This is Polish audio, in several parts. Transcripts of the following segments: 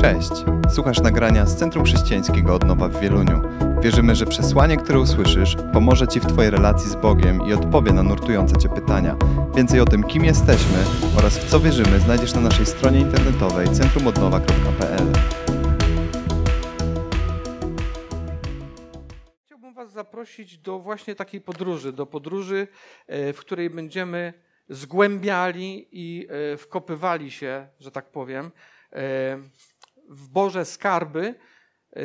Cześć! Słuchasz nagrania z Centrum Chrześcijańskiego Odnowa w Wieluniu. Wierzymy, że przesłanie, które usłyszysz, pomoże Ci w Twojej relacji z Bogiem i odpowie na nurtujące Cię pytania. Więcej o tym, kim jesteśmy oraz w co wierzymy, znajdziesz na naszej stronie internetowej centrumodnowa.pl. Chciałbym Was zaprosić do właśnie takiej podróży, do podróży, e, w której będziemy zgłębiali i e, wkopywali się, że tak powiem, e, w Boże skarby,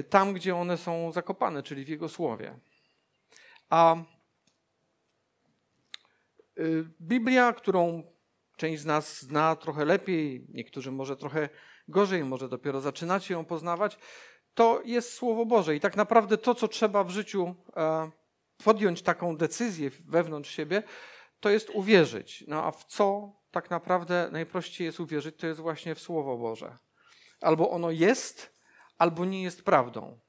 tam gdzie one są zakopane, czyli w Jego Słowie. A Biblia, którą część z nas zna trochę lepiej, niektórzy może trochę gorzej, może dopiero zaczynacie ją poznawać, to jest Słowo Boże. I tak naprawdę to, co trzeba w życiu e, podjąć taką decyzję wewnątrz siebie, to jest uwierzyć. No a w co tak naprawdę najprościej jest uwierzyć, to jest właśnie w Słowo Boże. Albo ono jest, albo nie jest prawdą.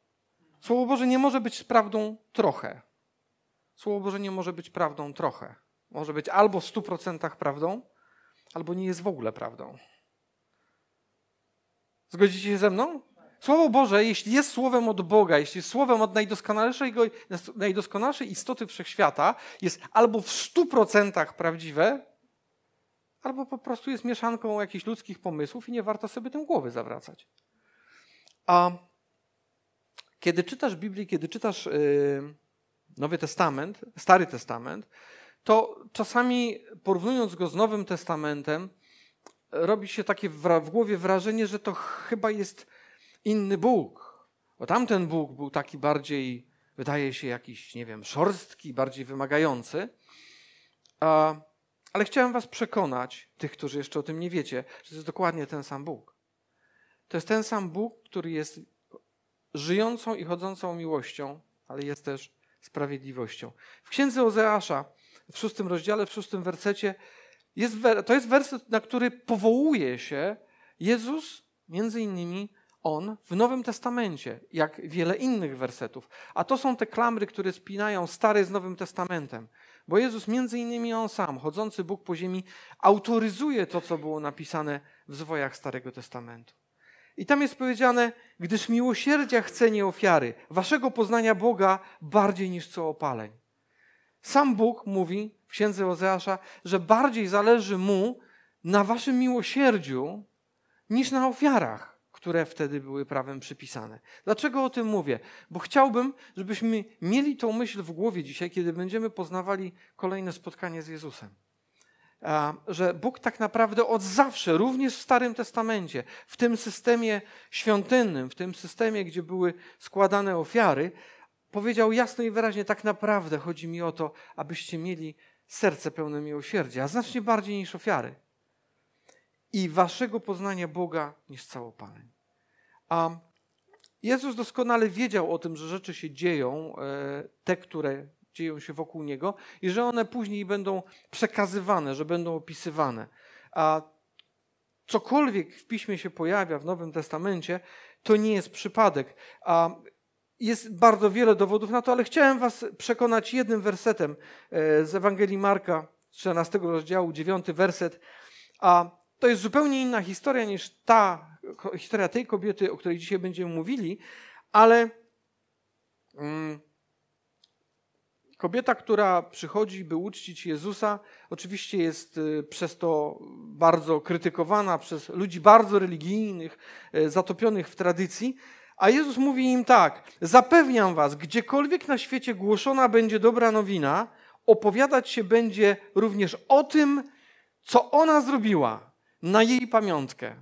Słowo Boże nie może być prawdą trochę. Słowo Boże nie może być prawdą trochę. Może być albo w 100% prawdą, albo nie jest w ogóle prawdą. Zgodzicie się ze mną? Słowo Boże, jeśli jest słowem od Boga, jeśli jest słowem od najdoskonalszej, najdoskonalszej istoty wszechświata, jest albo w stu procentach prawdziwe, albo po prostu jest mieszanką jakichś ludzkich pomysłów i nie warto sobie tym głowy zawracać. A kiedy czytasz Biblię, kiedy czytasz yy, Nowy Testament, Stary Testament, to czasami porównując go z Nowym Testamentem, robi się takie w głowie wrażenie, że to chyba jest inny Bóg. Bo tamten Bóg był taki bardziej, wydaje się, jakiś, nie wiem, szorstki, bardziej wymagający. A, ale chciałem Was przekonać, tych, którzy jeszcze o tym nie wiecie, że to jest dokładnie ten sam Bóg. To jest ten sam Bóg, który jest żyjącą i chodzącą miłością, ale jest też sprawiedliwością. W księdze Ozeasza, w szóstym rozdziale, w szóstym wersecie, jest, to jest werset, na który powołuje się Jezus, między innymi on w Nowym Testamencie, jak wiele innych wersetów. A to są te klamry, które spinają Stary z Nowym Testamentem. Bo Jezus, między innymi On sam, chodzący Bóg po ziemi, autoryzuje to, co było napisane w zwojach Starego Testamentu. I tam jest powiedziane, gdyż miłosierdzia chce nie ofiary, waszego poznania Boga bardziej niż co opaleń. Sam Bóg mówi w księdze Ozeasza, że bardziej zależy mu na waszym miłosierdziu niż na ofiarach które wtedy były prawem przypisane. Dlaczego o tym mówię? Bo chciałbym, żebyśmy mieli tą myśl w głowie dzisiaj, kiedy będziemy poznawali kolejne spotkanie z Jezusem. Że Bóg tak naprawdę od zawsze, również w Starym Testamencie, w tym systemie świątynnym, w tym systemie, gdzie były składane ofiary, powiedział jasno i wyraźnie: tak naprawdę chodzi mi o to, abyście mieli serce pełne miłosierdzia, a znacznie bardziej niż ofiary. I waszego poznania Boga niż całopaleń. A Jezus doskonale wiedział o tym, że rzeczy się dzieją, e, te, które dzieją się wokół Niego, i że one później będą przekazywane, że będą opisywane. A cokolwiek w piśmie się pojawia w Nowym Testamencie, to nie jest przypadek. A jest bardzo wiele dowodów na to, ale chciałem Was przekonać jednym wersetem e, z Ewangelii Marka, 14 rozdziału, 9 werset. A to jest zupełnie inna historia niż ta historia tej kobiety, o której dzisiaj będziemy mówili, ale mm, kobieta, która przychodzi, by uczcić Jezusa, oczywiście jest y, przez to bardzo krytykowana przez ludzi bardzo religijnych, y, zatopionych w tradycji. A Jezus mówi im tak: Zapewniam was, gdziekolwiek na świecie głoszona będzie dobra nowina, opowiadać się będzie również o tym, co ona zrobiła na jej pamiątkę.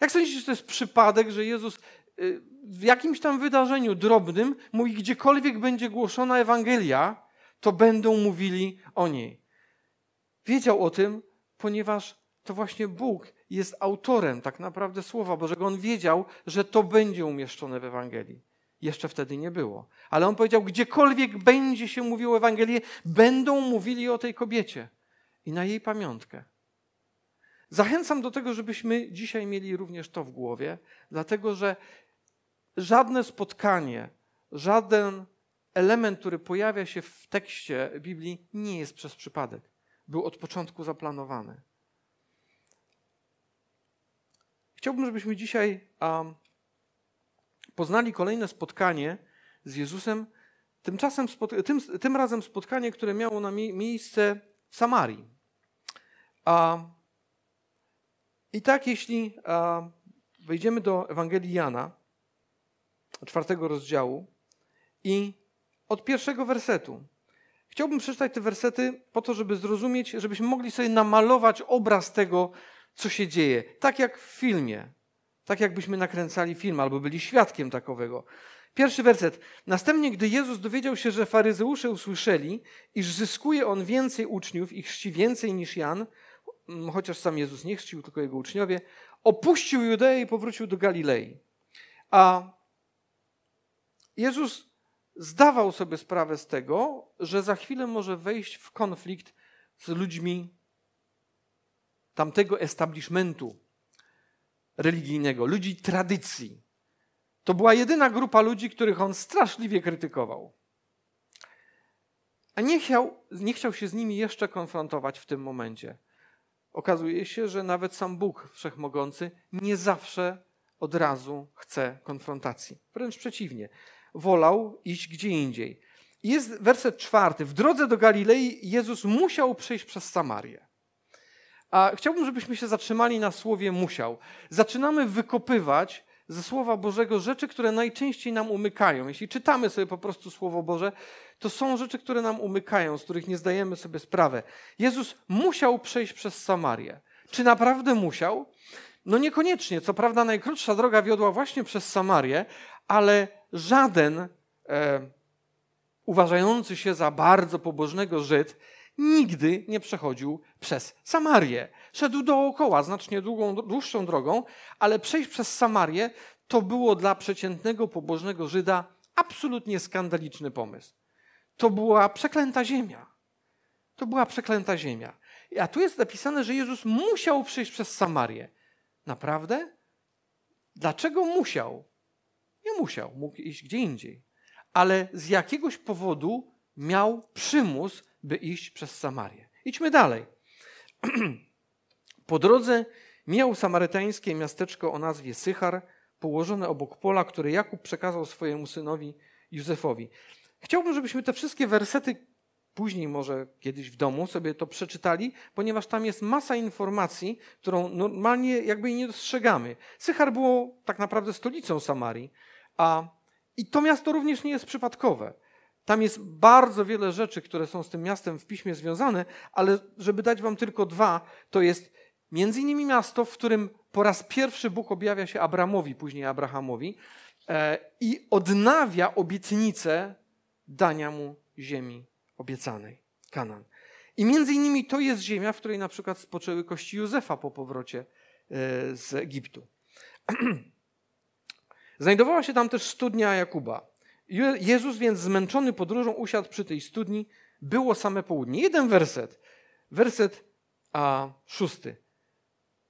Jak sądzicie, że to jest przypadek, że Jezus y, w jakimś tam wydarzeniu drobnym mówi, gdziekolwiek będzie głoszona Ewangelia, to będą mówili o niej. Wiedział o tym, ponieważ to właśnie Bóg jest autorem tak naprawdę Słowa Bożego. On wiedział, że to będzie umieszczone w Ewangelii. Jeszcze wtedy nie było. Ale on powiedział, gdziekolwiek będzie się mówiło Ewangelię, będą mówili o tej kobiecie i na jej pamiątkę. Zachęcam do tego, żebyśmy dzisiaj mieli również to w głowie, dlatego że żadne spotkanie, żaden element, który pojawia się w tekście Biblii, nie jest przez przypadek. Był od początku zaplanowany. Chciałbym, żebyśmy dzisiaj um, poznali kolejne spotkanie z Jezusem, tymczasem tym, tym razem spotkanie, które miało na mie miejsce w Samarii. A, I tak, jeśli wejdziemy do Ewangelii Jana, czwartego rozdziału i od pierwszego wersetu. Chciałbym przeczytać te wersety po to, żeby zrozumieć, żebyśmy mogli sobie namalować obraz tego, co się dzieje. Tak jak w filmie. Tak jakbyśmy nakręcali film albo byli świadkiem takowego. Pierwszy werset. Następnie, gdy Jezus dowiedział się, że faryzeusze usłyszeli, iż zyskuje on więcej uczniów i chrzci więcej niż Jan, chociaż sam Jezus nie chrzcił, tylko jego uczniowie, opuścił Judeę i powrócił do Galilei. A Jezus zdawał sobie sprawę z tego, że za chwilę może wejść w konflikt z ludźmi tamtego establishmentu religijnego, ludzi tradycji. To była jedyna grupa ludzi, których on straszliwie krytykował. A nie chciał, nie chciał się z nimi jeszcze konfrontować w tym momencie. Okazuje się, że nawet sam Bóg Wszechmogący nie zawsze od razu chce konfrontacji. Wręcz przeciwnie wolał iść gdzie indziej. Jest werset czwarty. W drodze do Galilei Jezus musiał przejść przez Samarię. A chciałbym, żebyśmy się zatrzymali na słowie musiał. Zaczynamy wykopywać ze Słowa Bożego rzeczy, które najczęściej nam umykają. Jeśli czytamy sobie po prostu Słowo Boże, to są rzeczy, które nam umykają, z których nie zdajemy sobie sprawy. Jezus musiał przejść przez Samarię. Czy naprawdę musiał? No niekoniecznie. Co prawda najkrótsza droga wiodła właśnie przez Samarię, ale żaden e, uważający się za bardzo pobożnego Żyd nigdy nie przechodził przez Samarię. Szedł dookoła znacznie długą, dłuższą drogą, ale przejść przez Samarię to było dla przeciętnego pobożnego Żyda absolutnie skandaliczny pomysł. To była przeklęta ziemia. To była przeklęta ziemia. A tu jest napisane, że Jezus musiał przejść przez Samarię. Naprawdę? Dlaczego musiał? Nie musiał, mógł iść gdzie indziej. Ale z jakiegoś powodu miał przymus, by iść przez Samarię. Idźmy dalej. Po drodze miał samarytańskie miasteczko o nazwie Sychar, położone obok pola, które Jakub przekazał swojemu synowi Józefowi. Chciałbym, żebyśmy te wszystkie wersety później może kiedyś w domu sobie to przeczytali, ponieważ tam jest masa informacji, którą normalnie jakby nie dostrzegamy. Sychar było tak naprawdę stolicą Samarii, a i to miasto również nie jest przypadkowe. Tam jest bardzo wiele rzeczy, które są z tym miastem w piśmie związane, ale żeby dać wam tylko dwa, to jest między innymi miasto, w którym po raz pierwszy Bóg objawia się Abramowi, później Abrahamowi e, i odnawia obietnicę dania mu ziemi obiecanej, Kanan. I między innymi to jest ziemia, w której na przykład spoczęły kości Józefa po powrocie e, z Egiptu. Znajdowała się tam też studnia Jakuba. Jezus więc zmęczony podróżą usiadł przy tej studni. Było same południe. Jeden werset. Werset a, szósty.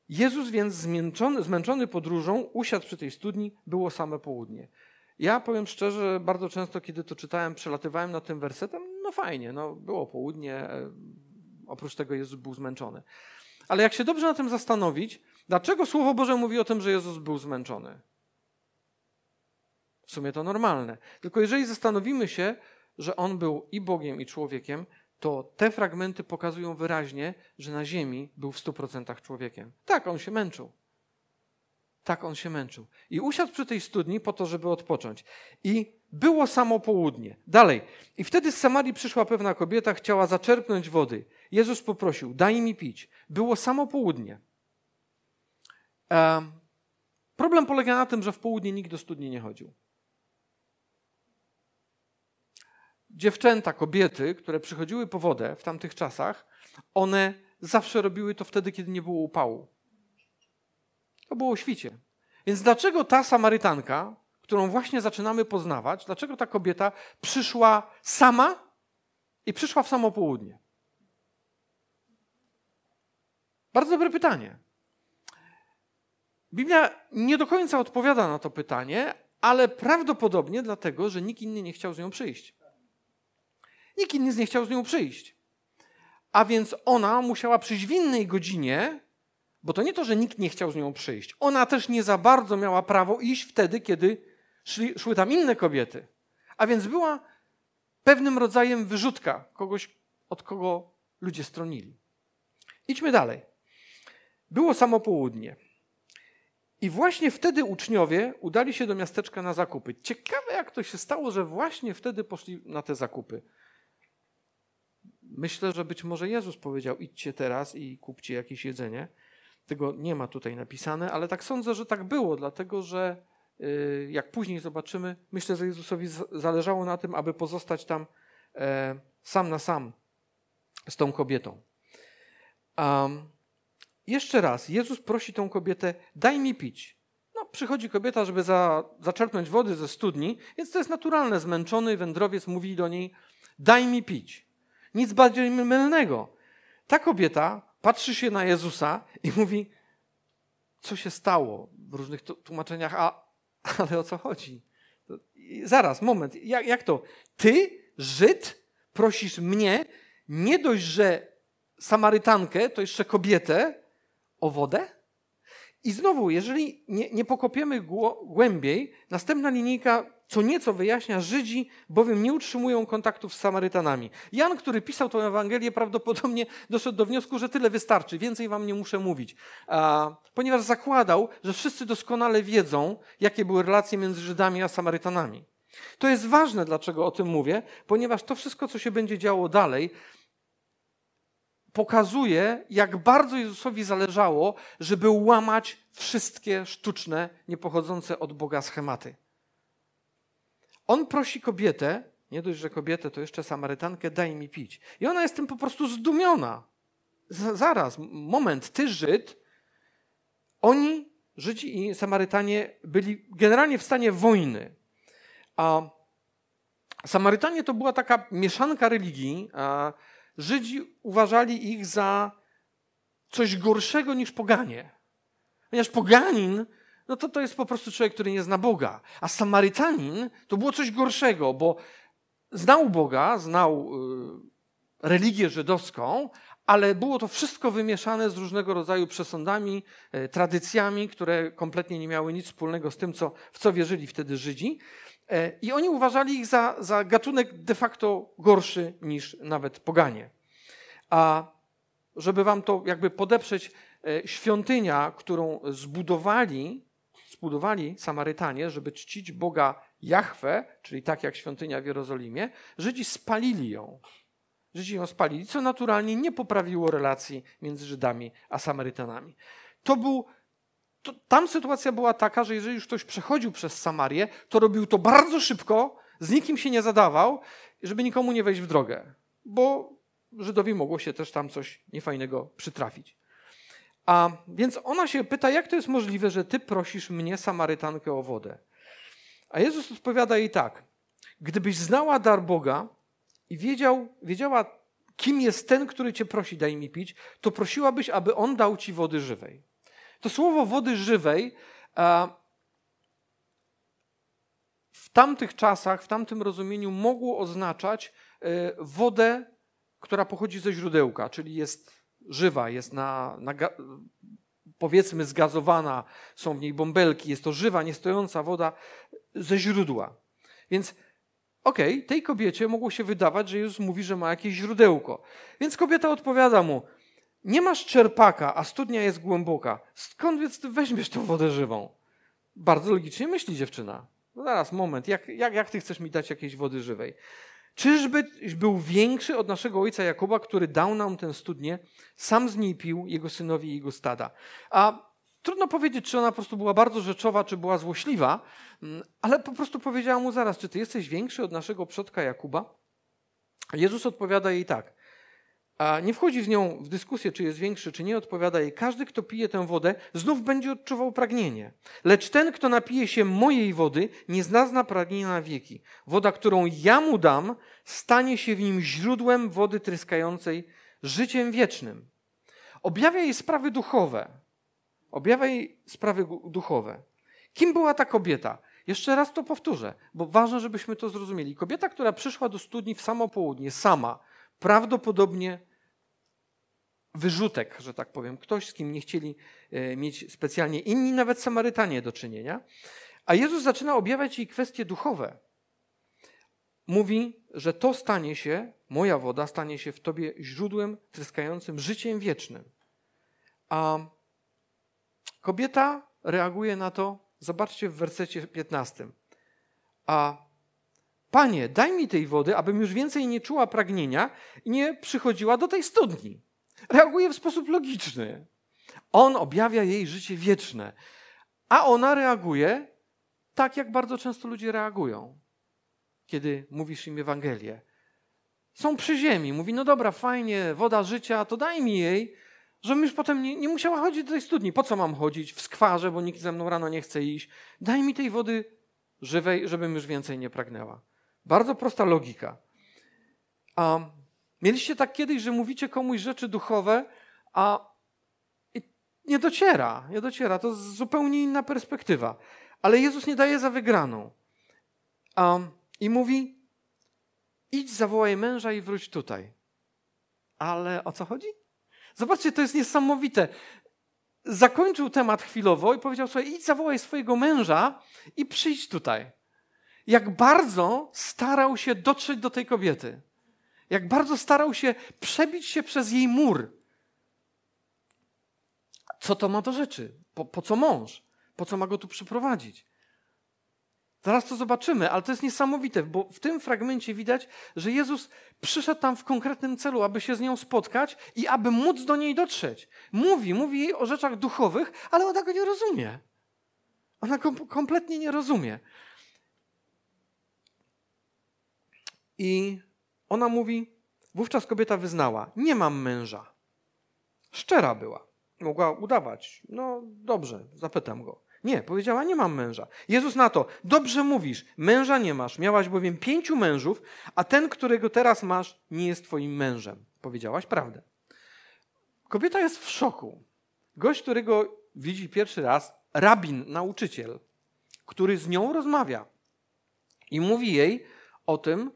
Jezus więc zmęczony, zmęczony podróżą usiadł przy tej studni. Było same południe. Ja powiem szczerze, bardzo często, kiedy to czytałem, przelatywałem nad tym wersetem. No fajnie, no było południe. E, oprócz tego Jezus był zmęczony. Ale jak się dobrze na tym zastanowić, dlaczego Słowo Boże mówi o tym, że Jezus był zmęczony? W sumie to normalne. Tylko jeżeli zastanowimy się, że on był i Bogiem, i człowiekiem, to te fragmenty pokazują wyraźnie, że na ziemi był w 100% człowiekiem. Tak, on się męczył. Tak, on się męczył. I usiadł przy tej studni po to, żeby odpocząć. I było samo południe. Dalej. I wtedy z Samarii przyszła pewna kobieta, chciała zaczerpnąć wody. Jezus poprosił, daj mi pić. Było samo południe. Problem polega na tym, że w południe nikt do studni nie chodził. Dziewczęta, kobiety, które przychodziły po wodę w tamtych czasach, one zawsze robiły to wtedy, kiedy nie było upału. To było o świcie. Więc dlaczego ta Samarytanka, którą właśnie zaczynamy poznawać, dlaczego ta kobieta przyszła sama i przyszła w samo południe? Bardzo dobre pytanie. Biblia nie do końca odpowiada na to pytanie, ale prawdopodobnie dlatego, że nikt inny nie chciał z nią przyjść. Nikt inny nie chciał z nią przyjść. A więc ona musiała przyjść w innej godzinie, Bo to nie to, że nikt nie chciał z nią przyjść. Ona też nie za bardzo miała prawo iść wtedy, kiedy szli, szły tam inne kobiety. A więc była pewnym rodzajem wyrzutka, kogoś, od kogo ludzie stronili. Idźmy dalej. Było samo południe. I właśnie wtedy uczniowie udali się do miasteczka na zakupy. Ciekawe, jak to się stało, że właśnie wtedy poszli na te zakupy. Myślę, że być może Jezus powiedział: idźcie teraz i kupcie jakieś jedzenie. Tego nie ma tutaj napisane, ale tak sądzę, że tak było, dlatego że y, jak później zobaczymy, myślę, że Jezusowi zależało na tym, aby pozostać tam e, sam na sam z tą kobietą. Um, jeszcze raz, Jezus prosi tą kobietę, daj mi pić. No, przychodzi kobieta, żeby za, zaczerpnąć wody ze studni, więc to jest naturalne. Zmęczony wędrowiec mówi do niej, daj mi pić. Nic bardziej mylnego. Ta kobieta patrzy się na Jezusa i mówi, co się stało w różnych tłumaczeniach, a, ale o co chodzi? Zaraz, moment, jak, jak to? Ty, Żyd, prosisz mnie nie dość, że Samarytankę, to jeszcze kobietę, o wodę? I znowu, jeżeli nie, nie pokopiemy głębiej, następna linijka co nieco wyjaśnia, Żydzi bowiem nie utrzymują kontaktów z Samarytanami. Jan, który pisał tę Ewangelię, prawdopodobnie doszedł do wniosku, że tyle wystarczy, więcej wam nie muszę mówić. A, ponieważ zakładał, że wszyscy doskonale wiedzą, jakie były relacje między Żydami a Samarytanami. To jest ważne, dlaczego o tym mówię, ponieważ to wszystko, co się będzie działo dalej, pokazuje, jak bardzo Jezusowi zależało, żeby łamać wszystkie sztuczne, niepochodzące od Boga schematy. On prosi kobietę, nie dość, że kobietę, to jeszcze Samarytankę, daj mi pić. I ona jest tym po prostu zdumiona. Zaraz, moment, ty Żyd, oni, Żydzi i Samarytanie, byli generalnie w stanie wojny. A Samarytanie to była taka mieszanka religii. Żydzi uważali ich za coś gorszego niż poganie. Ponieważ poganin no to to jest po prostu człowiek, który nie zna Boga. A Samarytanin to było coś gorszego, bo znał Boga, znał y, religię żydowską, ale było to wszystko wymieszane z różnego rodzaju przesądami, y, tradycjami, które kompletnie nie miały nic wspólnego z tym, co, w co wierzyli wtedy Żydzi. Y, I oni uważali ich za, za gatunek de facto gorszy niż nawet poganie. A żeby wam to jakby podeprzeć, świątynia, którą zbudowali zbudowali Samarytanie, żeby czcić Boga Jahwe, czyli tak jak świątynia w Jerozolimie, Żydzi spalili ją. Żydzi ją spalili, co naturalnie nie poprawiło relacji między Żydami a Samarytanami. To był, to, tam sytuacja była taka, że jeżeli już ktoś przechodził przez Samarię, to robił to bardzo szybko, z nikim się nie zadawał, żeby nikomu nie wejść w drogę, bo Żydowi mogło się też tam coś niefajnego przytrafić. A więc ona się pyta, jak to jest możliwe, że ty prosisz mnie, Samarytankę, o wodę? A Jezus odpowiada jej tak: Gdybyś znała dar Boga i wiedział, wiedziała, kim jest ten, który cię prosi, daj mi pić, to prosiłabyś, aby on dał ci wody żywej. To słowo wody żywej w tamtych czasach, w tamtym rozumieniu mogło oznaczać e, wodę, która pochodzi ze źródełka, czyli jest żywa, jest na, na, powiedzmy zgazowana, są w niej bąbelki, jest to żywa, niestojąca woda ze źródła. Więc okej, okay, tej kobiecie mogło się wydawać, że Jezus mówi, że ma jakieś źródełko. Więc kobieta odpowiada mu, nie masz czerpaka, a studnia jest głęboka. Skąd więc ty weźmiesz tą wodę żywą? Bardzo logicznie myśli dziewczyna. No zaraz, moment, jak, jak, jak ty chcesz mi dać jakiejś wody żywej? Czyżby był większy od naszego ojca Jakuba, który dał nam tę studnię, sam z niej pił, jego synowie i jego stada. A trudno powiedzieć, czy ona po prostu była bardzo rzeczowa, czy była złośliwa, mm, ale po prostu powiedziała mu zaraz, czy ty jesteś większy od naszego przodka Jakuba? Jezus odpowiada jej tak a nie wchodzi z nią w dyskusję, czy jest większy, czy nie, odpowiada jej: Każdy, kto pije tę wodę, znów będzie odczuwał pragnienie. Lecz ten, kto napije się mojej wody, nie znazna pragnienia na wieki. Woda, którą ja mu dam, stanie się w nim źródłem wody tryskającej życiem wiecznym. Objawia jej sprawy duchowe. Objawia jej sprawy duchowe. Kim była ta kobieta? Jeszcze raz to powtórzę, bo ważne, żebyśmy to zrozumieli. Kobieta, która przyszła do studni w samo południe, sama, prawdopodobnie wyrzutek, że tak powiem. Ktoś, z kim nie chcieli e, mieć specjalnie inni, nawet Samarytanie do czynienia. A Jezus zaczyna objawiać jej kwestie duchowe. Mówi, że to stanie się, moja woda stanie się w tobie źródłem tryskającym życiem wiecznym. A kobieta reaguje na to, zobaczcie w wersecie 15. A Panie, daj mi tej wody, abym już więcej nie czuła pragnienia i nie przychodziła do tej studni. Reaguje w sposób logiczny. On objawia jej życie wieczne, a ona reaguje tak, jak bardzo często ludzie reagują, kiedy mówisz im Ewangelię. Są przy ziemi, mówi: No dobra, fajnie, woda życia, to daj mi jej, żebym już potem nie, nie musiała chodzić do tej studni. Po co mam chodzić? W skwarze, bo nikt ze mną rano nie chce iść. Daj mi tej wody żywej, żebym już więcej nie pragnęła. Bardzo prosta logika. A mieliście tak kiedyś, że mówicie komuś rzeczy duchowe, a nie dociera, nie dociera. To zupełnie inna perspektywa. Ale Jezus nie daje za wygraną. A, I mówi: idź, zawołaj męża i wróć tutaj. Ale o co chodzi? Zobaczcie, to jest niesamowite. Zakończył temat chwilowo i powiedział sobie: idź, zawołaj swojego męża i przyjdź tutaj jak bardzo starał się dotrzeć do tej kobiety. Jak bardzo starał się przebić się przez jej mur. Co to ma do rzeczy? Po, po co mąż? Po co ma go tu przyprowadzić? Zaraz to zobaczymy, ale to jest niesamowite, bo w tym fragmencie widać, że Jezus przyszedł tam w konkretnym celu, aby się z nią spotkać i aby móc do niej dotrzeć. Mówi, mówi jej o rzeczach duchowych, ale ona go nie rozumie. Ona go kompletnie nie rozumie. I ona mówi, wówczas kobieta wyznała, nie mam męża. Szczera była. Mogła udawać. No dobrze, zapytam go. Nie, powiedziała, nie mam męża. Jezus na to, dobrze mówisz, męża nie masz, miałaś bowiem pięciu mężów, a ten, którego teraz masz, nie jest twoim mężem. Powiedziałaś prawdę. Kobieta jest w szoku. Gość, którego widzi pierwszy raz, rabin, nauczyciel, który z nią rozmawia i mówi jej o tym,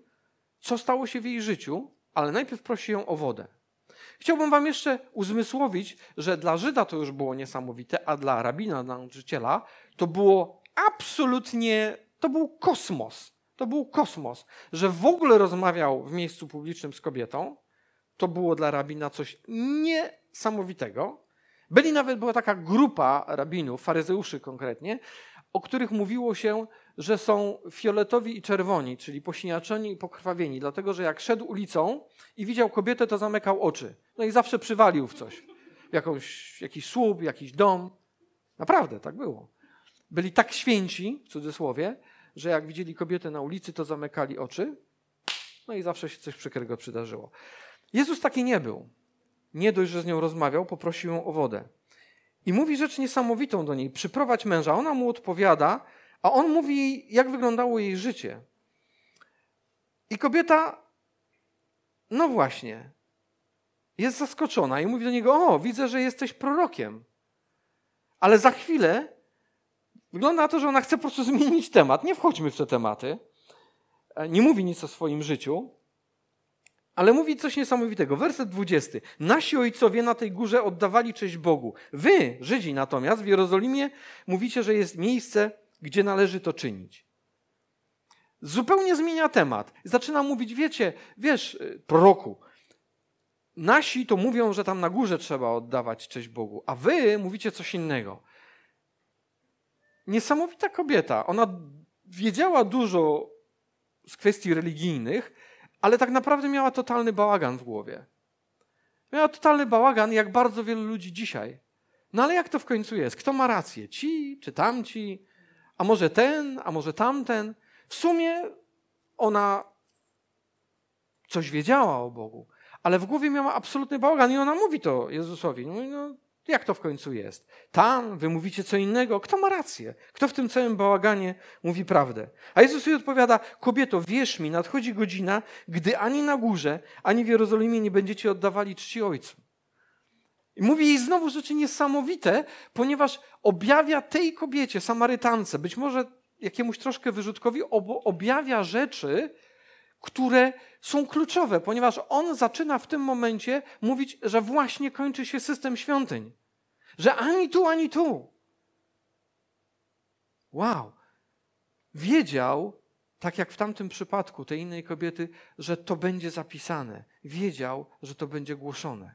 co stało się w jej życiu, ale najpierw prosi ją o wodę. Chciałbym wam jeszcze uzmysłowić, że dla Żyda to już było niesamowite, a dla rabina, nauczyciela, to było absolutnie, to był kosmos. To był kosmos, że w ogóle rozmawiał w miejscu publicznym z kobietą. To było dla rabina coś niesamowitego. Byli nawet, była taka grupa rabinów, faryzeuszy konkretnie, o których mówiło się, że są fioletowi i czerwoni, czyli posiniaczeni i pokrwawieni, dlatego że jak szedł ulicą i widział kobietę, to zamykał oczy. No i zawsze przywalił w coś. Jakąś, jakiś słup, jakiś dom. Naprawdę, tak było. Byli tak święci, w cudzysłowie, że jak widzieli kobietę na ulicy, to zamykali oczy. No i zawsze się coś przykrego przydarzyło. Jezus taki nie był. Nie dość, że z nią rozmawiał, poprosił ją o wodę. I mówi rzecz niesamowitą do niej: przyprowadź męża. Ona mu odpowiada, a on mówi, jak wyglądało jej życie. I kobieta, no właśnie, jest zaskoczona i mówi do niego: O, widzę, że jesteś prorokiem. Ale za chwilę wygląda na to, że ona chce po prostu zmienić temat. Nie wchodźmy w te tematy. Nie mówi nic o swoim życiu, ale mówi coś niesamowitego. Werset 20. Nasi ojcowie na tej górze oddawali cześć Bogu. Wy, Żydzi natomiast, w Jerozolimie mówicie, że jest miejsce, gdzie należy to czynić. Zupełnie zmienia temat. Zaczyna mówić, wiecie, wiesz, y, proroku, nasi to mówią, że tam na górze trzeba oddawać cześć Bogu, a wy mówicie coś innego. Niesamowita kobieta. Ona wiedziała dużo z kwestii religijnych, ale tak naprawdę miała totalny bałagan w głowie. Miała totalny bałagan, jak bardzo wielu ludzi dzisiaj. No ale jak to w końcu jest? Kto ma rację? Ci czy tamci? A może ten, a może tamten? W sumie ona coś wiedziała o Bogu, ale w głowie miała absolutny bałagan i ona mówi to Jezusowi. Mówi, no, jak to w końcu jest? Tam wy mówicie co innego. Kto ma rację? Kto w tym całym bałaganie mówi prawdę? A Jezus jej odpowiada: Kobieto, wierz mi, nadchodzi godzina, gdy ani na górze, ani w Jerozolimie nie będziecie oddawali czci Ojcu. I mówi jej znowu rzeczy niesamowite, ponieważ objawia tej kobiecie, Samarytance, być może jakiemuś troszkę wyrzutkowi, objawia rzeczy, które są kluczowe, ponieważ on zaczyna w tym momencie mówić, że właśnie kończy się system świątyń. Że ani tu, ani tu. Wow. Wiedział, tak jak w tamtym przypadku tej innej kobiety, że to będzie zapisane. Wiedział, że to będzie głoszone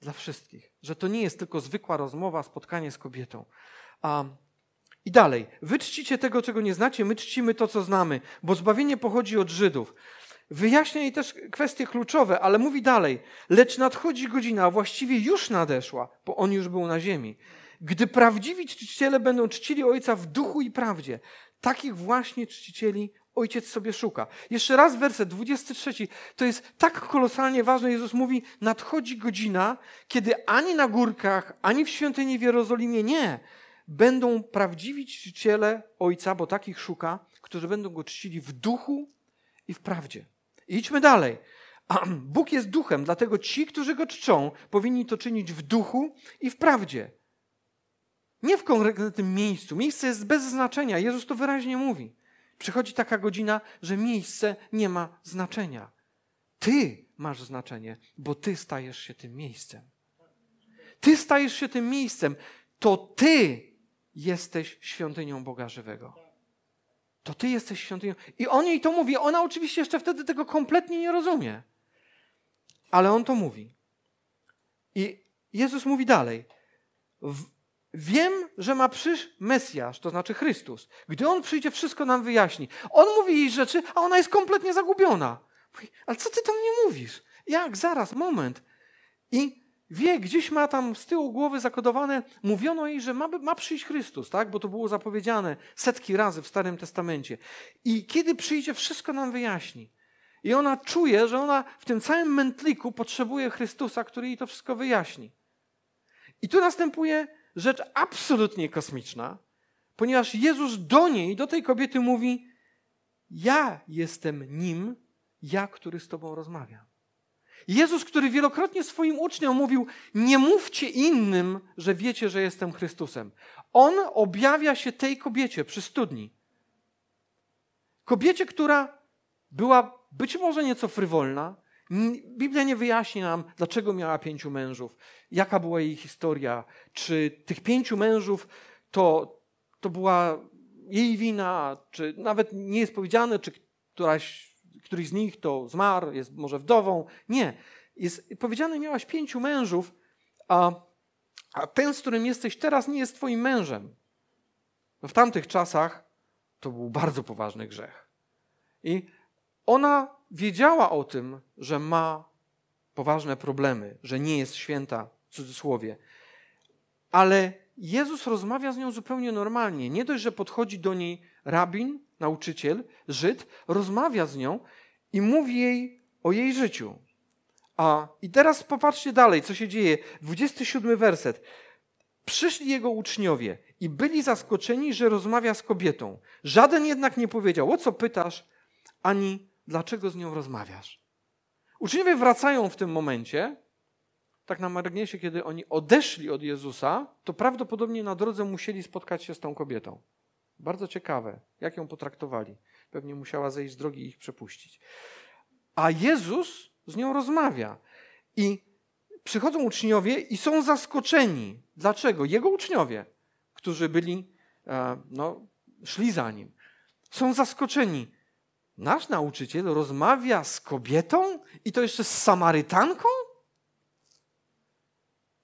dla wszystkich. Że to nie jest tylko zwykła rozmowa, spotkanie z kobietą. A, I dalej. Wy czcicie tego, czego nie znacie, my czcimy to, co znamy, bo zbawienie pochodzi od Żydów. Wyjaśnia jej też kwestie kluczowe, ale mówi dalej. Lecz nadchodzi godzina, a właściwie już nadeszła, bo on już był na ziemi. Gdy prawdziwi czciciele będą czcili Ojca w duchu i prawdzie. Takich właśnie czcicieli Ojciec sobie szuka. Jeszcze raz werset 23. To jest tak kolosalnie ważne. Jezus mówi, nadchodzi godzina, kiedy ani na górkach, ani w świątyni w Jerozolimie nie będą prawdziwi czciciele Ojca, bo takich szuka, którzy będą Go czcili w duchu i w prawdzie. Idźmy dalej. Bóg jest duchem, dlatego ci, którzy Go czczą, powinni to czynić w duchu i w prawdzie. Nie w konkretnym miejscu. Miejsce jest bez znaczenia. Jezus to wyraźnie mówi. Przychodzi taka godzina, że miejsce nie ma znaczenia. Ty masz znaczenie, bo ty stajesz się tym miejscem. Ty stajesz się tym miejscem. To ty jesteś świątynią Boga żywego. To ty jesteś świątynią. I on jej to mówi. Ona oczywiście jeszcze wtedy tego kompletnie nie rozumie. Ale on to mówi. I Jezus mówi dalej. Wiem, że ma przyjść Mesjasz, to znaczy Chrystus. Gdy On przyjdzie, wszystko nam wyjaśni. On mówi jej rzeczy, a ona jest kompletnie zagubiona. Ale co ty tam nie mówisz? Jak? Zaraz, moment. I wie, gdzieś ma tam z tyłu głowy zakodowane, mówiono jej, że ma, ma przyjść Chrystus, tak? bo to było zapowiedziane setki razy w Starym Testamencie. I kiedy przyjdzie, wszystko nam wyjaśni. I ona czuje, że ona w tym całym mętliku potrzebuje Chrystusa, który jej to wszystko wyjaśni. I tu następuje rzecz absolutnie kosmiczna, ponieważ Jezus do niej, do tej kobiety mówi: Ja jestem nim, ja, który z Tobą rozmawiam. Jezus, który wielokrotnie swoim uczniom mówił: Nie mówcie innym, że wiecie, że jestem Chrystusem. On objawia się tej kobiecie przy studni. Kobiecie, która była być może nieco frywolna, Biblia nie wyjaśni nam, dlaczego miała pięciu mężów, jaka była jej historia, czy tych pięciu mężów to, to była jej wina, czy nawet nie jest powiedziane, czy któraś, któryś z nich to zmarł, jest może wdową. Nie. Jest powiedziane, miałaś pięciu mężów, a, a ten, z którym jesteś teraz, nie jest twoim mężem. W tamtych czasach to był bardzo poważny grzech. I ona wiedziała o tym, że ma poważne problemy, że nie jest święta, w cudzysłowie. Ale Jezus rozmawia z nią zupełnie normalnie. Nie dość, że podchodzi do niej rabin, nauczyciel, Żyd, rozmawia z nią i mówi jej o jej życiu. A i teraz popatrzcie dalej, co się dzieje. 27 werset. Przyszli jego uczniowie i byli zaskoczeni, że rozmawia z kobietą. Żaden jednak nie powiedział, o co pytasz, ani dlaczego z nią rozmawiasz. Uczniowie wracają w tym momencie, tak na marginesie, kiedy oni odeszli od Jezusa, to prawdopodobnie na drodze musieli spotkać się z tą kobietą. Bardzo ciekawe, jak ją potraktowali. Pewnie musiała zejść z drogi i ich przepuścić. A Jezus z nią rozmawia. I przychodzą uczniowie i są zaskoczeni. Dlaczego? Jego uczniowie, którzy byli, e, no, szli za nim, są zaskoczeni. Nasz nauczyciel rozmawia z kobietą i to jeszcze z Samarytanką?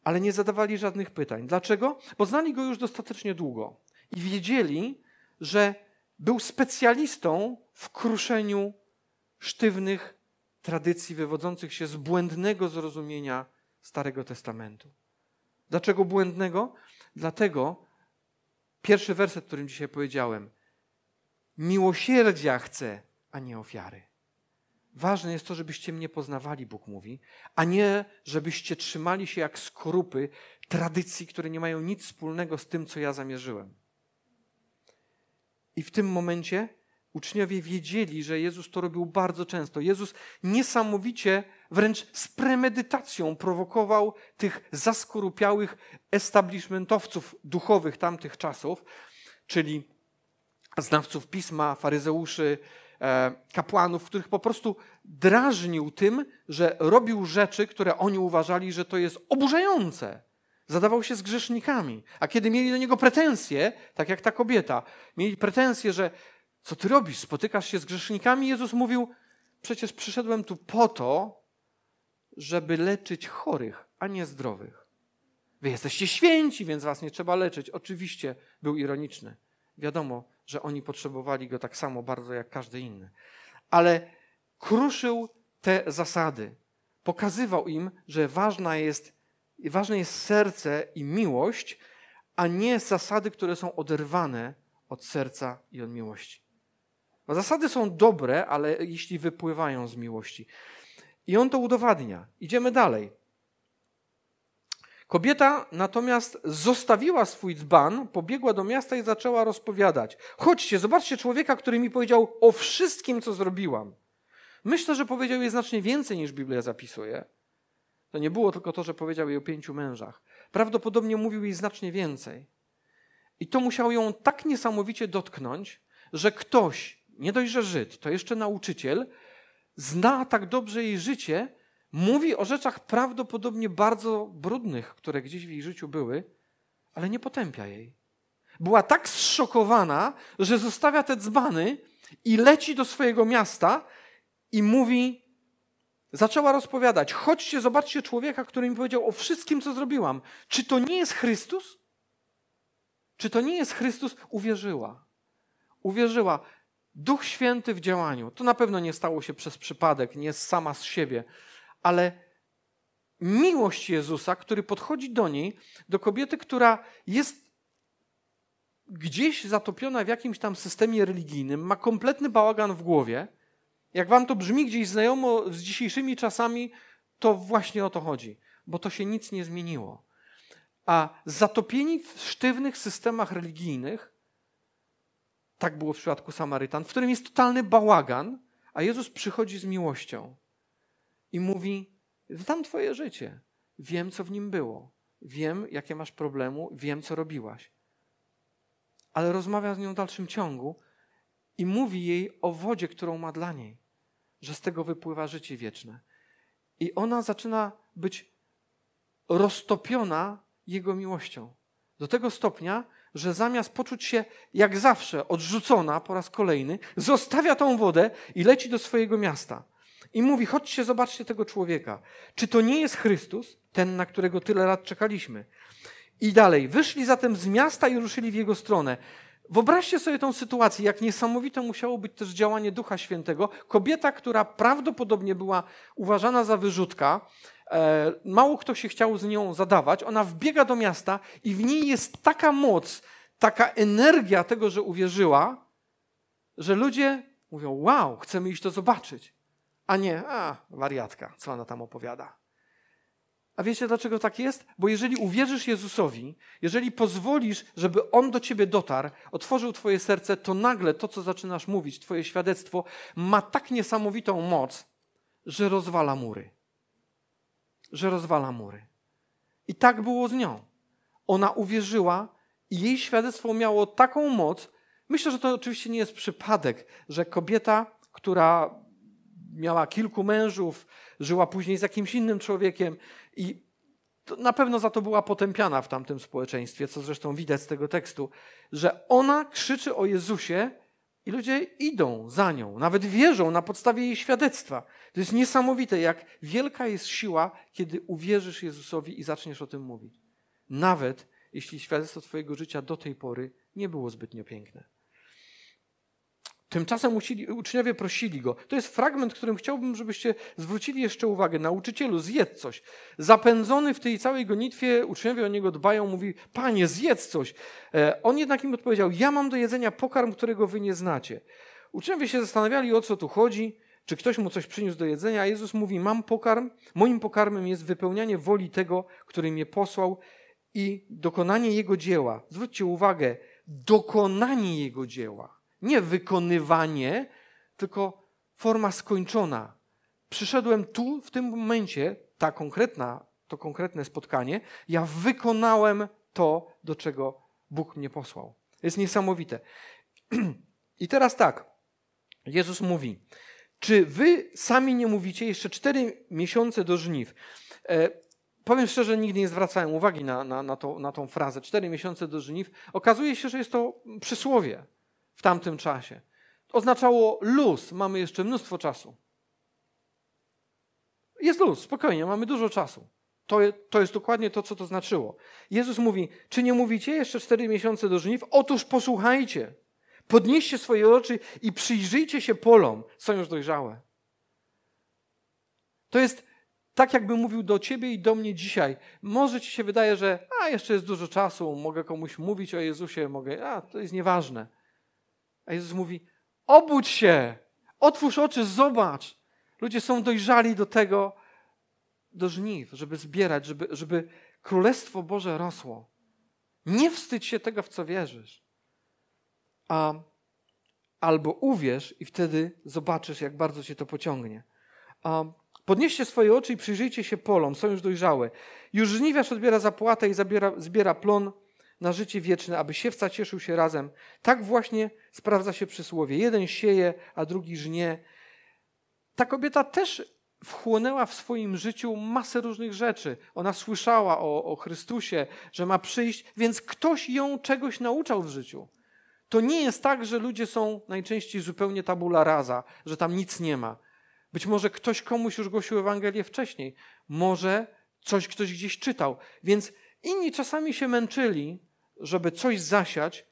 Ale nie zadawali żadnych pytań. Dlaczego? Bo znali go już dostatecznie długo i wiedzieli, że był specjalistą w kruszeniu sztywnych tradycji wywodzących się z błędnego zrozumienia Starego Testamentu. Dlaczego błędnego? Dlatego pierwszy werset, którym dzisiaj powiedziałem, miłosierdzia chce, a nie ofiary. Ważne jest to, żebyście mnie poznawali, Bóg mówi, a nie żebyście trzymali się jak skorupy tradycji, które nie mają nic wspólnego z tym, co ja zamierzyłem. I w tym momencie uczniowie wiedzieli, że Jezus to robił bardzo często. Jezus niesamowicie, wręcz z premedytacją prowokował tych zaskorupiałych establishmentowców duchowych tamtych czasów, czyli znawców pisma, faryzeuszy, e, kapłanów, których po prostu drażnił tym, że robił rzeczy, które oni uważali, że to jest oburzające. Zadawał się z grzesznikami. A kiedy mieli do niego pretensje, tak jak ta kobieta, mieli pretensje, że co ty robisz, spotykasz się z grzesznikami, Jezus mówił, przecież przyszedłem tu po to, żeby leczyć chorych, a nie zdrowych. Wy jesteście święci, więc was nie trzeba leczyć. Oczywiście był ironiczny. Wiadomo, że oni potrzebowali go tak samo bardzo jak każdy inny. Ale kruszył te zasady. Pokazywał im, że ważna jest, ważne jest serce i miłość, a nie zasady, które są oderwane od serca i od miłości. Bo zasady są dobre, ale jeśli wypływają z miłości. I on to udowadnia. Idziemy dalej. Kobieta natomiast zostawiła swój dzban, pobiegła do miasta i zaczęła rozpowiadać. Chodźcie, zobaczcie człowieka, który mi powiedział o wszystkim, co zrobiłam. Myślę, że powiedział jej znacznie więcej niż Biblia zapisuje. To nie było tylko to, że powiedział jej o pięciu mężach. Prawdopodobnie mówił jej znacznie więcej. I to musiało ją tak niesamowicie dotknąć, że ktoś, nie dość, że Żyd, to jeszcze nauczyciel, zna tak dobrze jej życie, mówi o rzeczach prawdopodobnie bardzo brudnych, które gdzieś w jej życiu były, ale nie potępia jej. Była tak zszokowana, że zostawia te dzbany i leci do swojego miasta i mówi, zaczęła rozpowiadać: Chodźcie, zobaczcie człowieka, który mi powiedział o wszystkim, co zrobiłam. Czy to nie jest Chrystus? Czy to nie jest Chrystus? Uwierzyła. Uwierzyła. Duch Święty w działaniu. To na pewno nie stało się przez przypadek, nie sama z siebie, ale miłość Jezusa, który podchodzi do niej, do kobiety, która jest gdzieś zatopiona w jakimś tam systemie religijnym, ma kompletny bałagan w głowie. Jak wam to brzmi gdzieś znajomo z dzisiejszymi czasami, to właśnie o to chodzi, bo to się nic nie zmieniło. A zatopieni w sztywnych systemach religijnych, tak było w przypadku Samarytan, w którym jest totalny bałagan, a Jezus przychodzi z miłością i mówi: Znam Twoje życie, wiem, co w nim było, wiem, jakie masz problemu, wiem, co robiłaś. Ale rozmawia z nią w dalszym ciągu i mówi jej o wodzie, którą ma dla niej, że z tego wypływa życie wieczne. I ona zaczyna być roztopiona Jego miłością. Do tego stopnia, że zamiast poczuć się jak zawsze odrzucona po raz kolejny, zostawia tą wodę i leci do swojego miasta. I mówi: Chodźcie, zobaczcie tego człowieka. Czy to nie jest Chrystus, ten, na którego tyle lat czekaliśmy? I dalej. Wyszli zatem z miasta i ruszyli w jego stronę. Wyobraźcie sobie tą sytuację, jak niesamowite musiało być też działanie Ducha Świętego. Kobieta, która prawdopodobnie była uważana za wyrzutka, e, mało kto się chciał z nią zadawać, ona wbiega do miasta i w niej jest taka moc, taka energia tego, że uwierzyła, że ludzie mówią: Wow, chcemy iść to zobaczyć a nie, a, wariatka, co ona tam opowiada. A wiecie dlaczego tak jest? Bo jeżeli uwierzysz Jezusowi, jeżeli pozwolisz, żeby On do ciebie dotarł, otworzył twoje serce, to nagle to, co zaczynasz mówić, twoje świadectwo, ma tak niesamowitą moc, że rozwala mury. Że rozwala mury. I tak było z nią. Ona uwierzyła i jej świadectwo miało taką moc. Myślę, że to oczywiście nie jest przypadek, że kobieta, która miała kilku mężów, żyła później z jakimś innym człowiekiem i na pewno za to była potępiana w tamtym społeczeństwie, co zresztą widać z tego tekstu, że ona krzyczy o Jezusie i ludzie idą za nią, nawet wierzą na podstawie jej świadectwa. To jest niesamowite, jak wielka jest siła, kiedy uwierzysz Jezusowi i zaczniesz o tym mówić. Nawet jeśli świadectwo Twojego życia do tej pory nie było zbytnio piękne. Tymczasem uczniowie prosili go. To jest fragment, którym chciałbym, żebyście zwrócili jeszcze uwagę. Nauczycielu, zjedz coś. Zapędzony w tej całej gonitwie, uczniowie o niego dbają, mówi, panie, zjedz coś. E, on jednak im odpowiedział, ja mam do jedzenia pokarm, którego wy nie znacie. Uczniowie się zastanawiali, o co tu chodzi, czy ktoś mu coś przyniósł do jedzenia, a Jezus mówi, mam pokarm, moim pokarmem jest wypełnianie woli tego, który mnie posłał i dokonanie Jego dzieła. Zwróćcie uwagę, dokonanie Jego dzieła. Nie wykonywanie, tylko forma skończona. Przyszedłem tu, w tym momencie, ta konkretna, to konkretne spotkanie, ja wykonałem to, do czego Bóg mnie posłał. Jest niesamowite. I teraz tak. Jezus mówi, czy wy sami nie mówicie jeszcze cztery miesiące do żniw? E, powiem szczerze, nigdy nie zwracałem uwagi na, na, na, to, na tą frazę. Cztery miesiące do żniw. Okazuje się, że jest to przysłowie w tamtym czasie. Oznaczało luz, mamy jeszcze mnóstwo czasu. Jest luz, spokojnie, mamy dużo czasu. To, to jest dokładnie to, co to znaczyło. Jezus mówi, czy nie mówicie jeszcze cztery miesiące do żniw? Otóż posłuchajcie. Podnieście swoje oczy i przyjrzyjcie się polom, są już dojrzałe. To jest tak, jakby mówił do ciebie i do mnie dzisiaj. Może ci się wydaje, że a jeszcze jest dużo czasu, mogę komuś mówić o Jezusie, mogę, a to jest nieważne. A Jezus mówi: obudź się, otwórz oczy, zobacz. Ludzie są dojrzali do tego, do żniw, żeby zbierać, żeby, żeby Królestwo Boże rosło. Nie wstydź się tego, w co wierzysz. A, albo uwierz i wtedy zobaczysz, jak bardzo cię to pociągnie. A, podnieście swoje oczy i przyjrzyjcie się polom, są już dojrzałe. Już żniwiarz odbiera zapłatę i zabiera, zbiera plon na życie wieczne, aby siewca cieszył się razem. Tak właśnie sprawdza się przysłowie. Jeden sieje, a drugi żnie. Ta kobieta też wchłonęła w swoim życiu masę różnych rzeczy. Ona słyszała o, o Chrystusie, że ma przyjść, więc ktoś ją czegoś nauczał w życiu. To nie jest tak, że ludzie są najczęściej zupełnie tabula rasa, że tam nic nie ma. Być może ktoś komuś już głosił Ewangelię wcześniej, może coś ktoś gdzieś czytał. Więc inni czasami się męczyli, żeby coś zasiać,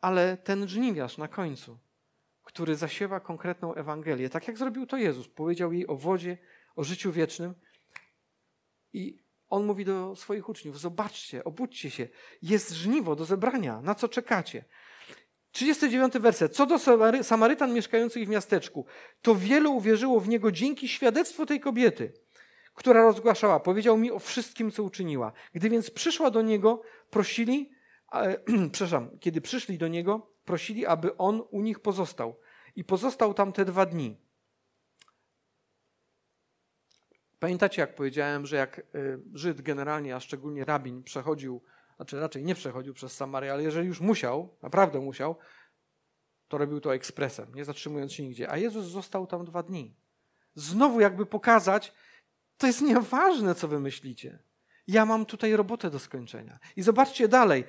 ale ten żniwiarz na końcu który zasiewa konkretną Ewangelię, tak jak zrobił to Jezus. Powiedział jej o wodzie, o życiu wiecznym. I on mówi do swoich uczniów: Zobaczcie, obudźcie się, jest żniwo do zebrania, na co czekacie? 39 werset. Co do Samarytan mieszkających w miasteczku, to wielu uwierzyło w niego dzięki świadectwu tej kobiety, która rozgłaszała. Powiedział mi o wszystkim, co uczyniła. Gdy więc przyszła do niego, prosili, przepraszam, kiedy przyszli do niego, prosili, aby on u nich pozostał. I pozostał tam te dwa dni. Pamiętacie, jak powiedziałem, że jak y, Żyd generalnie, a szczególnie rabin, przechodził, znaczy raczej nie przechodził przez Samarię, ale jeżeli już musiał, naprawdę musiał, to robił to ekspresem, nie zatrzymując się nigdzie. A Jezus został tam dwa dni. Znowu jakby pokazać, to jest nieważne, co wy myślicie. Ja mam tutaj robotę do skończenia. I zobaczcie dalej.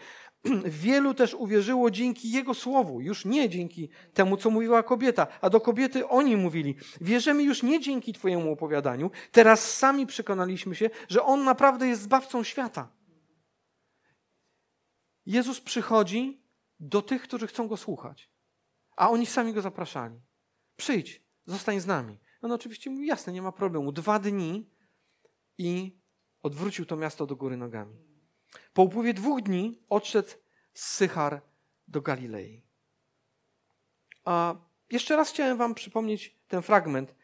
Wielu też uwierzyło dzięki Jego słowu, już nie dzięki temu, co mówiła kobieta, a do kobiety oni mówili: Wierzymy już nie dzięki Twojemu opowiadaniu, teraz sami przekonaliśmy się, że On naprawdę jest zbawcą świata. Jezus przychodzi do tych, którzy chcą go słuchać, a oni sami go zapraszali. Przyjdź, zostań z nami. On oczywiście mówi: Jasne, nie ma problemu. Dwa dni i odwrócił to miasto do góry nogami. Po upływie dwóch dni odszedł z Sychar do Galilei. A jeszcze raz chciałem wam przypomnieć ten fragment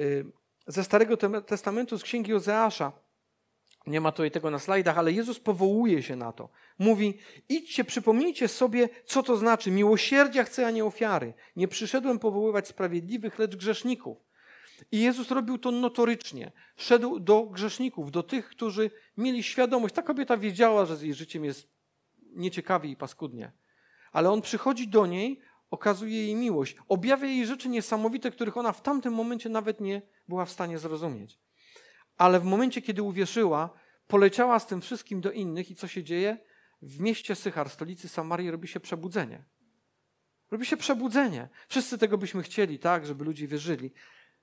y, ze Starego Testamentu, z Księgi Ozeasza. Nie ma tutaj tego na slajdach, ale Jezus powołuje się na to. Mówi, idźcie, przypomnijcie sobie, co to znaczy. Miłosierdzia chcę, a nie ofiary. Nie przyszedłem powoływać sprawiedliwych, lecz grzeszników. I Jezus robił to notorycznie. Szedł do grzeszników, do tych, którzy mieli świadomość. Ta kobieta wiedziała, że z jej życiem jest nieciekawie i paskudnie. Ale on przychodzi do niej, okazuje jej miłość, objawia jej rzeczy niesamowite, których ona w tamtym momencie nawet nie była w stanie zrozumieć. Ale w momencie, kiedy uwierzyła, poleciała z tym wszystkim do innych i co się dzieje? W mieście Sychar, stolicy Samarii, robi się przebudzenie. Robi się przebudzenie. Wszyscy tego byśmy chcieli, tak, żeby ludzie wierzyli.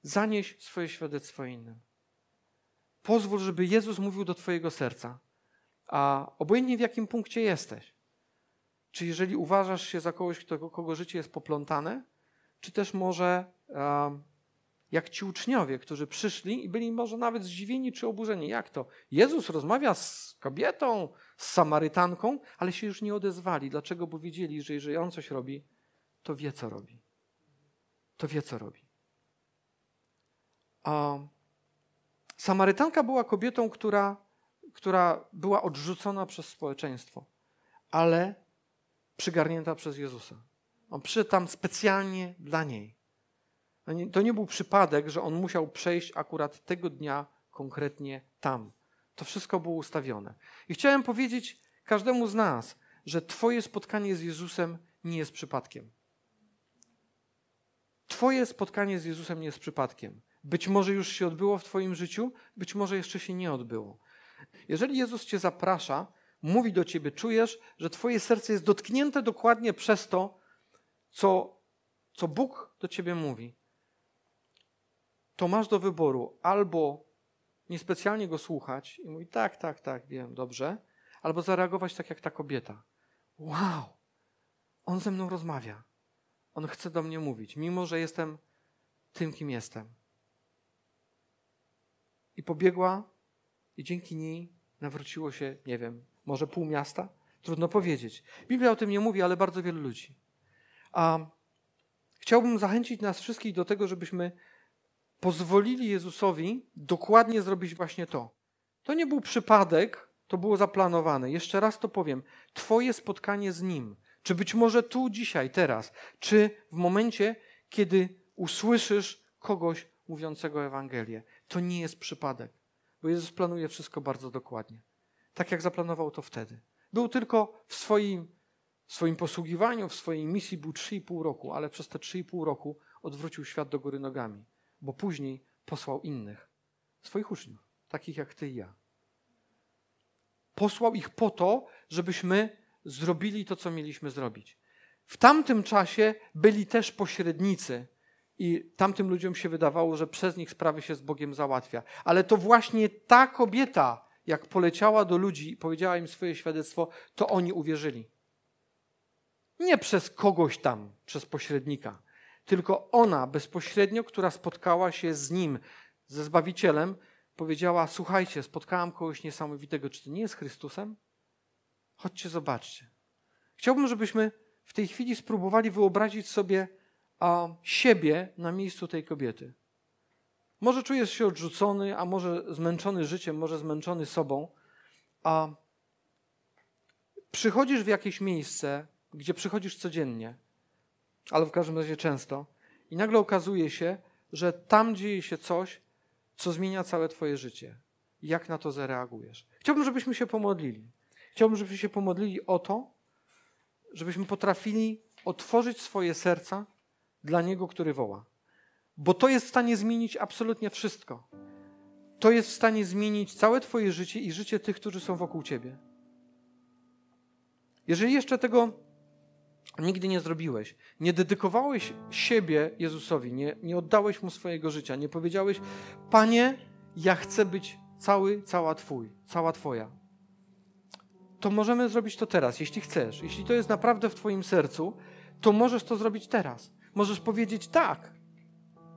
Zanieś swoje świadectwo innym. Pozwól, żeby Jezus mówił do Twojego serca. A obojętnie w jakim punkcie jesteś, czy jeżeli uważasz się za kogoś, kto, kogo życie jest poplątane, czy też może jak ci uczniowie, którzy przyszli i byli może nawet zdziwieni czy oburzeni. Jak to? Jezus rozmawia z kobietą, z Samarytanką, ale się już nie odezwali. Dlaczego? Bo wiedzieli, że jeżeli on coś robi, to wie, co robi. To wie, co robi. A Samarytanka była kobietą, która, która była odrzucona przez społeczeństwo, ale przygarnięta przez Jezusa. On przyszedł tam specjalnie dla niej. To nie był przypadek, że on musiał przejść akurat tego dnia konkretnie tam. To wszystko było ustawione. I chciałem powiedzieć każdemu z nas, że Twoje spotkanie z Jezusem nie jest przypadkiem. Twoje spotkanie z Jezusem nie jest przypadkiem. Być może już się odbyło w Twoim życiu, być może jeszcze się nie odbyło. Jeżeli Jezus Cię zaprasza, mówi do Ciebie, czujesz, że Twoje serce jest dotknięte dokładnie przez to, co, co Bóg do Ciebie mówi, to masz do wyboru albo niespecjalnie go słuchać i mówić, tak, tak, tak, wiem, dobrze, albo zareagować tak jak ta kobieta. Wow, on ze mną rozmawia. On chce do mnie mówić, mimo że jestem tym, kim jestem. I pobiegła, i dzięki niej nawróciło się, nie wiem, może pół miasta? Trudno powiedzieć. Biblia o tym nie mówi, ale bardzo wielu ludzi. A chciałbym zachęcić nas wszystkich do tego, żebyśmy pozwolili Jezusowi dokładnie zrobić właśnie to. To nie był przypadek, to było zaplanowane. Jeszcze raz to powiem. Twoje spotkanie z Nim, czy być może tu, dzisiaj, teraz, czy w momencie, kiedy usłyszysz kogoś mówiącego Ewangelię, to nie jest przypadek, bo Jezus planuje wszystko bardzo dokładnie. Tak jak zaplanował to wtedy. Był tylko w swoim, w swoim posługiwaniu, w swojej misji był 3,5 roku, ale przez te 3,5 roku odwrócił świat do góry nogami, bo później posłał innych, swoich uczniów, takich jak ty i ja. Posłał ich po to, żebyśmy zrobili to, co mieliśmy zrobić. W tamtym czasie byli też pośrednicy, i tamtym ludziom się wydawało, że przez nich sprawy się z Bogiem załatwia. Ale to właśnie ta kobieta, jak poleciała do ludzi i powiedziała im swoje świadectwo, to oni uwierzyli. Nie przez kogoś tam, przez pośrednika, tylko ona bezpośrednio, która spotkała się z nim, ze Zbawicielem, powiedziała: Słuchajcie, spotkałam kogoś niesamowitego. Czy to nie jest Chrystusem? Chodźcie, zobaczcie. Chciałbym, żebyśmy w tej chwili spróbowali wyobrazić sobie a siebie na miejscu tej kobiety. Może czujesz się odrzucony, a może zmęczony życiem, może zmęczony sobą, a przychodzisz w jakieś miejsce, gdzie przychodzisz codziennie, ale w każdym razie często, i nagle okazuje się, że tam dzieje się coś, co zmienia całe Twoje życie. Jak na to zareagujesz? Chciałbym, żebyśmy się pomodlili. Chciałbym, żebyśmy się pomodlili o to, żebyśmy potrafili otworzyć swoje serca dla Niego, który woła. Bo to jest w stanie zmienić absolutnie wszystko. To jest w stanie zmienić całe Twoje życie i życie tych, którzy są wokół Ciebie. Jeżeli jeszcze tego nigdy nie zrobiłeś, nie dedykowałeś siebie Jezusowi, nie, nie oddałeś Mu swojego życia, nie powiedziałeś, Panie, ja chcę być cały, cała Twój, cała Twoja, to możemy zrobić to teraz, jeśli chcesz. Jeśli to jest naprawdę w Twoim sercu, to możesz to zrobić teraz. Możesz powiedzieć tak.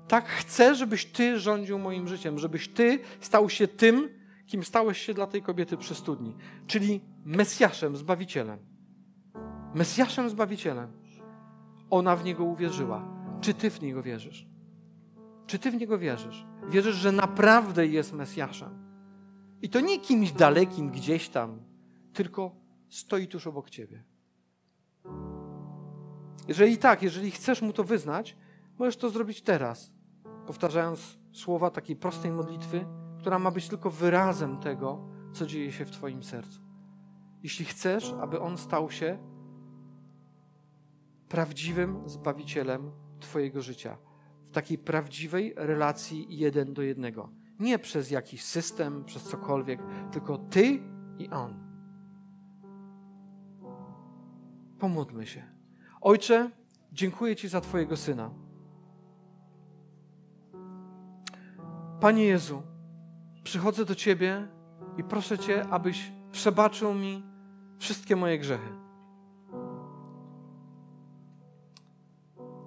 Tak chcę, żebyś Ty rządził moim życiem, żebyś Ty stał się tym, kim stałeś się dla tej kobiety przy studni, czyli Mesjaszem, Zbawicielem. Mesjaszem, Zbawicielem. Ona w Niego uwierzyła. Czy Ty w Niego wierzysz? Czy Ty w Niego wierzysz? Wierzysz, że naprawdę jest Mesjaszem. I to nie kimś dalekim, gdzieś tam, tylko stoi tuż obok Ciebie. Jeżeli tak, jeżeli chcesz mu to wyznać, możesz to zrobić teraz, powtarzając słowa takiej prostej modlitwy, która ma być tylko wyrazem tego, co dzieje się w Twoim sercu. Jeśli chcesz, aby on stał się prawdziwym zbawicielem Twojego życia, w takiej prawdziwej relacji jeden do jednego. Nie przez jakiś system, przez cokolwiek, tylko Ty i On. Pomódlmy się. Ojcze, dziękuję Ci za Twojego syna. Panie Jezu, przychodzę do Ciebie i proszę Cię, abyś przebaczył mi wszystkie moje grzechy.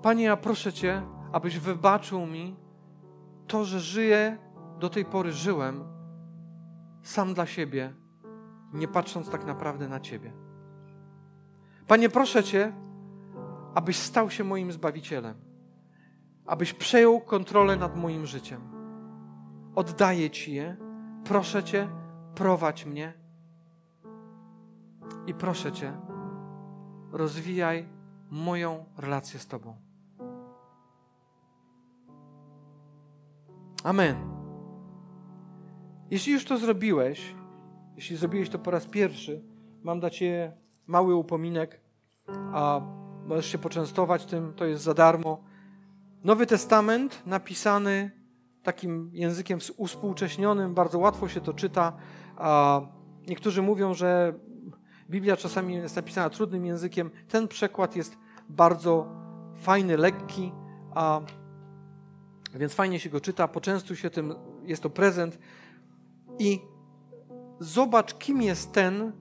Panie, ja proszę Cię, abyś wybaczył mi to, że żyję, do tej pory żyłem sam dla siebie, nie patrząc tak naprawdę na Ciebie. Panie, proszę Cię, abyś stał się moim zbawicielem, abyś przejął kontrolę nad moim życiem. Oddaję Ci je, proszę Cię, prowadź mnie i proszę Cię, rozwijaj moją relację z Tobą. Amen. Jeśli już to zrobiłeś, jeśli zrobiłeś to po raz pierwszy, mam dla Ciebie mały upominek, a Możesz się poczęstować tym, to jest za darmo. Nowy Testament napisany takim językiem uspółcześnionym, bardzo łatwo się to czyta. Niektórzy mówią, że Biblia czasami jest napisana trudnym językiem. Ten przekład jest bardzo fajny, lekki, więc fajnie się go czyta. Poczęstuj się tym, jest to prezent. I zobacz, kim jest ten,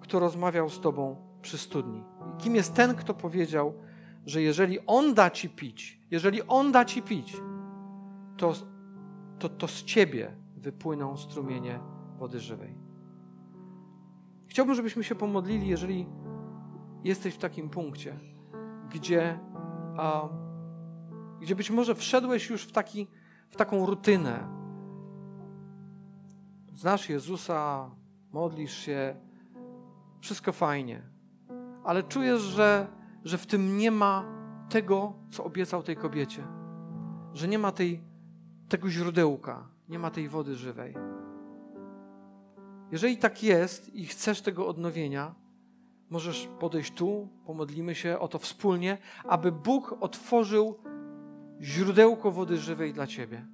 kto rozmawiał z tobą przy studni. Kim jest ten, kto powiedział, że jeżeli on da ci pić, jeżeli on da ci pić, to, to, to z ciebie wypłyną strumienie wody żywej. Chciałbym, żebyśmy się pomodlili, jeżeli jesteś w takim punkcie, gdzie, a, gdzie być może wszedłeś już w, taki, w taką rutynę. Znasz Jezusa, modlisz się, wszystko fajnie, ale czujesz, że, że w tym nie ma tego, co obiecał tej kobiecie, że nie ma tej, tego źródełka, nie ma tej wody żywej. Jeżeli tak jest i chcesz tego odnowienia, możesz podejść tu, pomodlimy się o to wspólnie, aby Bóg otworzył źródełko wody żywej dla ciebie.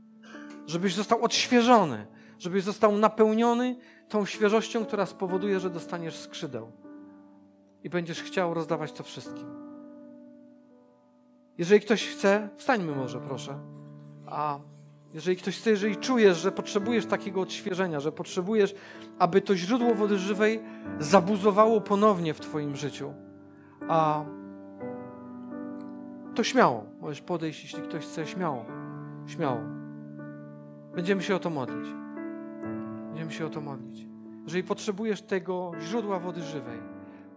Żebyś został odświeżony, żebyś został napełniony tą świeżością, która spowoduje, że dostaniesz skrzydeł i będziesz chciał rozdawać to wszystkim. Jeżeli ktoś chce, wstańmy może, proszę. A jeżeli ktoś chce, jeżeli czujesz, że potrzebujesz takiego odświeżenia, że potrzebujesz, aby to źródło wody żywej zabuzowało ponownie w Twoim życiu, a to śmiało, możesz podejść, jeśli ktoś chce, śmiało, śmiało. Będziemy się o to modlić. Będziemy się o to modlić. Jeżeli potrzebujesz tego źródła wody żywej,